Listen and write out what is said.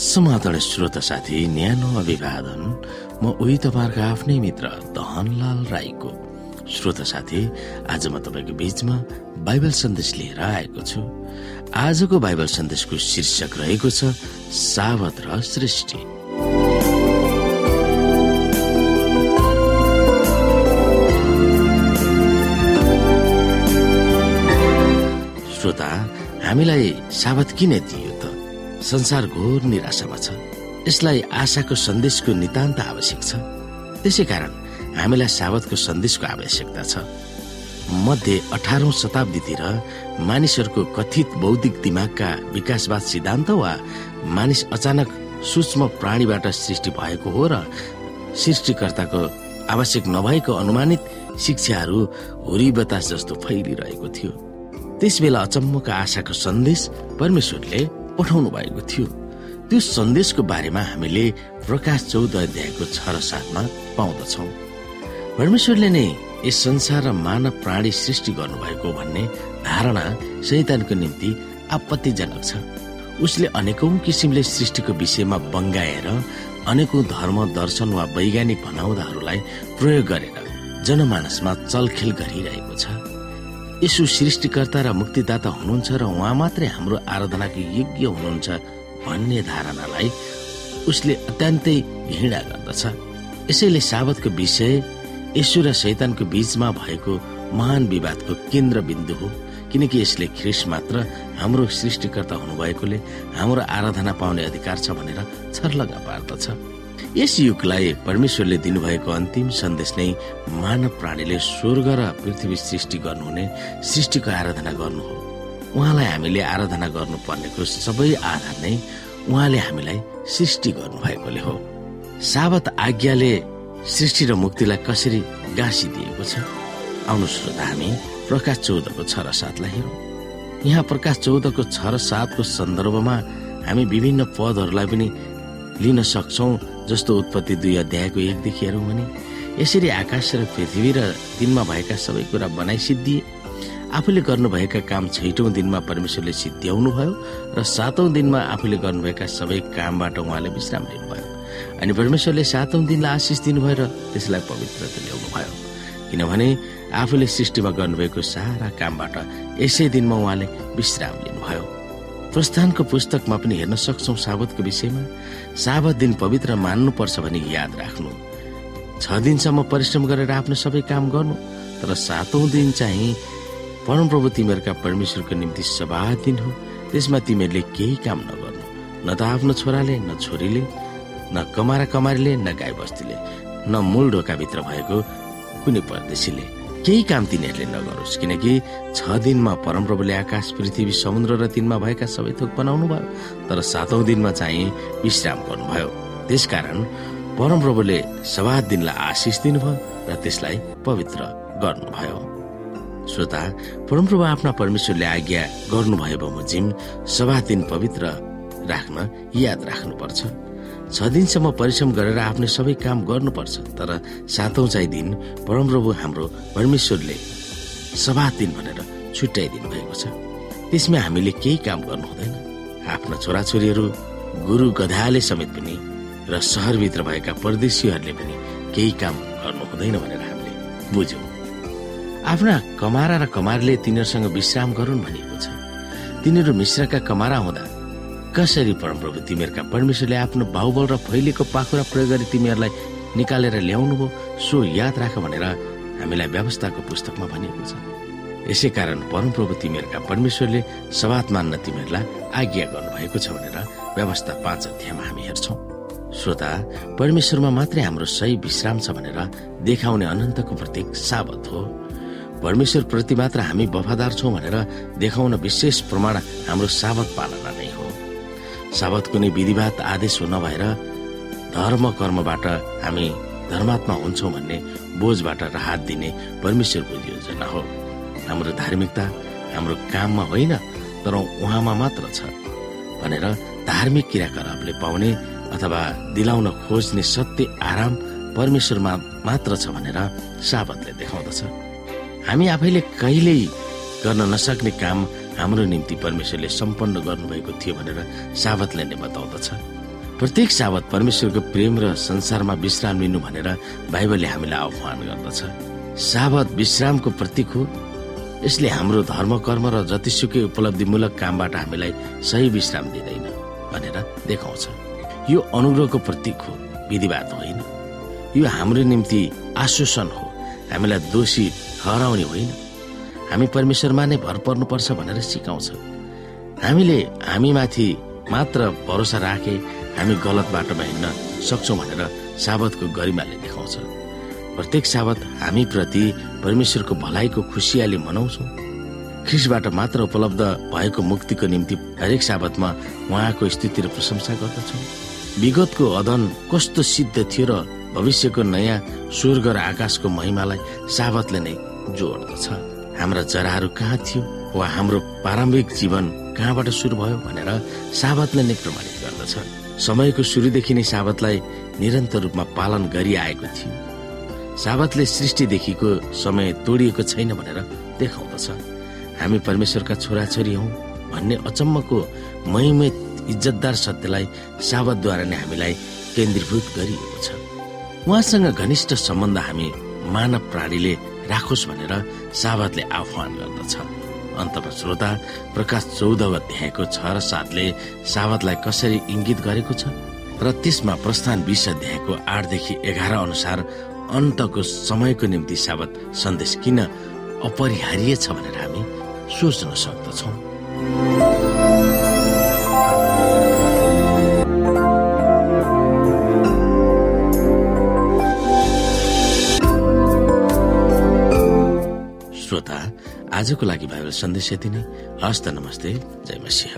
समाधान श्रोत साथी न्यानो अभिवादन। म उही तपाईँहरूको आफ्नै मित्र दहनलाल राईको। श्रोत साथी आज म तपाईँको बीचमा बाइबल सन्देश लिएर आएको छु। आजको बाइबल सन्देशको शीर्षक रहेको छ सावत र सृष्टि श्रोता हामीलाई सावत किन दियो संसार घोर निराशामा छ। यसलाई आशाको सन्देशको नितान्त आवश्यक छ। त्यसै कारण हामीलाई सावतको सन्देशको आवश्यकता छ। मध्य अठारौं शताब्दीतिर मानिसहरूको कथित बौद्धिक दिमागका विकासवाद सिद्धान्त वा मानिस अचानक सूक्ष्म प्राणीबाट सृष्टि भएको हो र सृष्टिकर्ताको आवश्यक नभएको अनुमानित शिक्षाहरू हुरी बतास जस्तो फैलिरहेको थियो। त्यस बेला अचम्मका आशाको सन्देश परमेश्वरले पठाउनु भएको थियो। त्यो सन्देशको बारेमा हामीले प्रकाश चौध अध्यायको छ र सातमा पाउँदछौ। परमेश्वरले नै यस संसार र मानव प्राणी सृष्टि गर्नुभएको भन्ने धारणा शैतानको निम्ति आपत्तिजनक छ। उसले अनेकौं किसिमले सृष्टिको विषयमा बङ्गाएर अनेकौं धर्म दर्शन वा वैज्ञानिक भनाउँदाहरूलाई प्रयोग गरेर जनमानसमा चलखेल गरिरहेको छ। यसो सृष्टिकर्ता र मुक्तिदाता हुनुहुन्छ र उहाँ मात्रै हाम्रो आराधनाको योग्य हुनुहुन्छ भन्ने धारणालाई उसले अत्यन्तै घृणा गर्दछ। यसैले साबतको विषय यशु र शैतानको बीचमा भएको महान विवादको केन्द्रबिन्दु हो किनकि यसले ख्रिस मात्र हाम्रो सृष्टिकर्ता हुनुभएकोले हाम्रो आराधना पाउने अधिकार छ भनेर छर्लगा पार्दछ। यस युगलाई परमेश्वरले दिनुभएको अन्तिम सन्देश नै मानव प्राणीले स्वर्ग र पृथ्वी सृष्टि गर्नुहुने सृष्टिको आराधना गर्नु हो। उहाँलाई हामीले आराधना गर्नुपर्नेको सबै आधार नै उहाँले हामीलाई सृष्टि गर्नुभएकोले हो। साबत आज्ञाले सृष्टि र मुक्तिलाई कसरी गाँसिदिएको छ? आउनु श्रोता हामी प्रकाश चौधको छ र सातलाई हेरौँ। यहाँ प्रकाश चौधको छ र सातको सन्दर्भमा हामी विभिन्न पदहरूलाई पनि लिन सक्छौँ जस्तो उत्पत्ति दुई अध्यायको एकदेखि हेरौँ भने यसरी आकाश र पृथ्वी र दिनमा भएका सबै कुरा बनाइ सिद्धिए आफूले गर्नुभएका काम छैटौँ दिनमा परमेश्वरले सिद्ध्याउनु भयो र सातौं दिनमा आफूले गर्नुभएका सबै कामबाट उहाँले विश्राम लिनुभयो अनि परमेश्वरले सातौं दिनलाई आशिष दिनुभयो र त्यसलाई पवित्रता ल्याउनु भयो किनभने आफूले सृष्टिमा गर्नुभएको सारा कामबाट यसै दिनमा उहाँले विश्राम लिनुभयो। प्रस्थानको पुस्तकमा पनि हेर्न सक्छौ साबतको विषयमा। साबत दिन पवित्र मान्नुपर्छ भनी याद राख्नु। छ दिनसम्म परिश्रम गरेर आफ्नो सबै काम गर्नु तर सातौं दिन चाहिँ परमप्रभु तिमीहरूका परमेश्वरको निम्ति सभा दिन हो। त्यसमा तिमीहरूले केही काम नगर्नु। न त आफ्नो छोराले न छोरीले न कमारा कमारीले न गाई बस्तीले न मूल ढोकाभित्र भएको कुनै परदेशीले। केही काम तिनीहरूले नगरोस् किनकि छ दिनमा परमप्रभुले आकाश पृथ्वी समुद्र र तिनमा भएका सबै थोक बनाउनु भयो तर सातौं दिनमा चाहिँ विश्राम गर्नुभयो। त्यसकारण परमप्रभुले सभा दिनलाई आशिष दिनुभयो र त्यसलाई पवित्र गर्नुभयो। श्रोता परमप्रभु आफ्ना परमेश्वरले आज्ञा गर्नुभयो बमोजिम सभा दिन पवित्र राख्न याद राख्नुपर्छ। छ दिनसम्म परिश्रम गरेर आफ्नो सबै काम गर्नुपर्छ तर सातौं चाहिँ दिन परमप्रभु हाम्रो परमेश्वरले सभा दिन भनेर छुट्याइदिनु भएको छ। त्यसमा हामीले केही काम गर्नु हुँदैन। आफ्ना छोराछोरीहरू गुरु गधाले समेत पनि र सहरभित्र भएका परदेशीहरूले पनि केही काम गर्नु हुँदैन भनेर हामीले बुझ्यौँ। आफ्ना कमारा र कमारले तिनीहरूसँग विश्राम गरून् भनिएको छ। तिनीहरू मिश्रका कमारा हुँदा कसरी परमप्रभु तिमीहरूका परमेश्वरले आफ्नो बाहुबल र फैलिएको पाखुरा प्रयोग गरी तिमीहरूलाई निकालेर ल्याउनु भयो सो याद राख भनेर हामीलाई व्यवस्थाको पुस्तकमा भनिएको छ। यसै कारण परमप्रभु तिमीहरूका परमेश्वरले सवात मान्न तिमीहरूलाई आज्ञा गर्नुभएको छ भनेर व्यवस्था पाँच अध्यायमा हामी हेर्छौँ। श्रोता परमेश्वरमा मात्रै हाम्रो सही विश्राम छ भनेर देखाउने अनन्तको प्रतीक साबत हो। परमेश्वर प्रति मात्र हामी वफादार छौँ भनेर देखाउन विशेष प्रमाण हाम्रो साबत पालना नै साबत कुनै विधिवाद आदेश हो नभएर धर्म कर्मबाट हामी धर्मात्मा हुन्छौँ भन्ने बोझबाट राहत दिने परमेश्वरको योजना हो। हाम्रो धार्मिकता हाम्रो काममा होइन तर उहाँमा मात्र छ भनेर धार्मिक क्रियाकलापले पाउने अथवा दिलाउन खोज्ने सत्य आराम परमेश्वरमा मात्र छ भनेर साबतले देखाउँदछ। हामी आफैले कहिल्यै गर्न नसक्ने काम हाम्रो निम्ति परमेश्वरले सम्पन्न गर्नुभएको थियो भनेर साबतले नै बताउँदछ। प्रत्येक साबत परमेश्वरको प्रेम र संसारमा विश्राम लिनु भनेर बाइबलले हामीलाई आह्वान गर्दछ। साबत विश्रामको प्रतीक हो। यसले हाम्रो धर्म कर्म र जतिसुकै उपलब्धिमूलक कामबाट हामीलाई सही विश्राम दिँदैन भनेर देखाउँछ। यो अनुग्रहको प्रतीक हो विधिवाद होइन। यो हाम्रो निम्ति आश्वासन हो। हामीलाई दोषी ठहराउने होइन। हामी परमेश्वरमा नै भर पर्नुपर्छ भनेर सिकाउँछ हामीले हामीमाथि मात्र भरोसा राखे हामी गलत बाटोमा हिँड्न सक्छौँ भनेर साबतको गरिमाले देखाउँछ। प्रत्येक साबत हामी प्रति परमेश्वरको भलाइको खुसियाली मनाउँछौँ। ख्रिसबाट मात्र उपलब्ध भएको मुक्तिको निम्ति हरेक साबतमा उहाँको स्थिति र प्रशंसा गर्दछौँ। विगतको अदन कस्तो सिद्ध थियो र भविष्यको नयाँ स्वर्ग र आकाशको महिमालाई साबतले नै जोड्दछ। हाम्रा जराहरू कहाँ थियो वा हाम्रो प्रारम्भिक जीवन कहाँबाट सुरु भयो भनेर साबतले नै प्रमाणित गर्दछ। समयको सुरुदेखि नै साबतलाई निरन्तर रूपमा पालन गरिआएको थियो। साबतले सृष्टिदेखिको समय तोडिएको छैन भनेर देखाउँदछ। हामी परमेश्वरका छोराछोरी हौ भन्ने अचम्मको महिमित इज्जतदार सत्यलाई साबतद्वारा नै हामीलाई केन्द्रीभूत गरिएको छ। उहाँसँग घनिष्ठ सम्बन्ध हामी मानव प्राणीले राखोस् भनेर साबतले आह्वान गर्दछ। अन्तमा श्रोता प्रकाश चौध अध्यायको छ र सातले साबतलाई कसरी इङ्गित गरेको छ? र त्यसमा प्रस्थान बिस अध्यायको आठदेखि एघार अनुसार अन्तको समयको निम्ति साबत सन्देश किन अपरिहार्य छ भनेर हामी सोच्न सक्दछौँ। आजको लागि बाइबल सन्देश यति नै हस्त नमस्ते जय मसिंह।